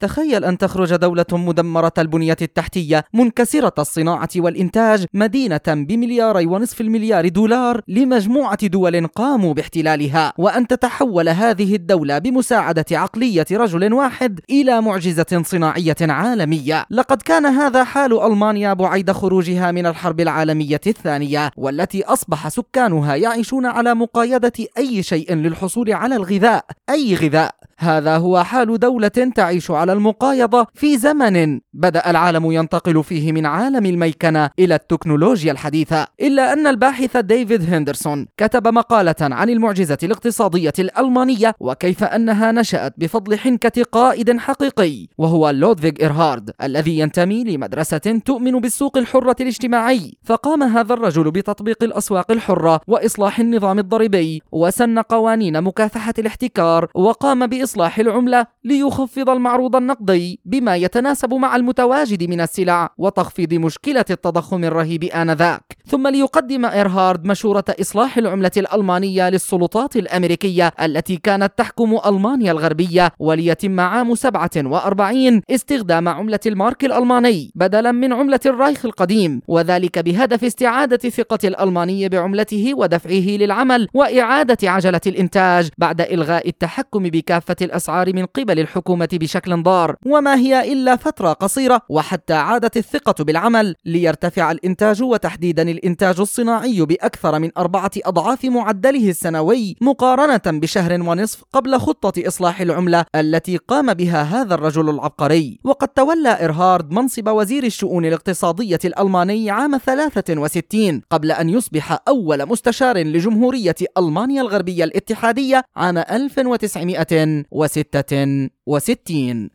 تخيل أن تخرج دولة مدمرة البنية التحتية منكسرة الصناعة والإنتاج مدينة بملياري ونصف المليار دولار لمجموعة دول قاموا باحتلالها. وأن تتحول هذه الدولة بمساعدة عقلية رجل واحد إلى معجزة صناعية عالمية. لقد كان هذا حال ألمانيا بعيد خروجها من الحرب العالمية الثانية والتي أصبح سكانها يعيشون على مقايدة أي شيء للحصول على الغذاء. أي غذاء. هذا هو حال دولة تعيش على المقايضة في زمن بدأ العالم ينتقل فيه من عالم الميكنة إلى التكنولوجيا الحديثة. إلا أن الباحث ديفيد هندرسون كتب مقالة عن المعجزة الاقتصادية الألمانية وكيف أنها نشأت بفضل حنكة قائد حقيقي وهو لودفيغ إرهارد الذي ينتمي لمدرسة تؤمن بالسوق الحرة الاجتماعي. فقام هذا الرجل بتطبيق الأسواق الحرة وإصلاح النظام الضريبي وسن قوانين مكافحة الاحتكار وقام بإصلاح العملة ليخفض المعروض النقدي بما يتناسب مع المتواجد من السلع وتخفيض مشكلة التضخم الرهيب آنذاك. ثم ليقدم إيرهارد مشورة إصلاح العملة الألمانية للسلطات الأمريكية التي كانت تحكم ألمانيا الغربية وليتم عام 47 استخدام عملة المارك الألماني بدلا من عملة الرايخ القديم وذلك بهدف استعادة ثقة الألماني بعملته ودفعه للعمل وإعادة عجلة الإنتاج بعد إلغاء التحكم بكافة الأسعار من قبل الحكومة بشكل ضار وما هي إلا فترة قصيرة وحتى عادت الثقة بالعمل ليرتفع الإنتاج وتحديدا الإنتاج الصناعي بأكثر من أربعة أضعاف معدله السنوي مقارنة بشهر ونصف قبل خطة إصلاح العملة التي قام بها هذا الرجل العبقري. وقد تولى إرهارد منصب وزير الشؤون الاقتصادية الألماني عام 63 قبل أن يصبح أول مستشار لجمهورية ألمانيا الغربية الاتحادية عام 1966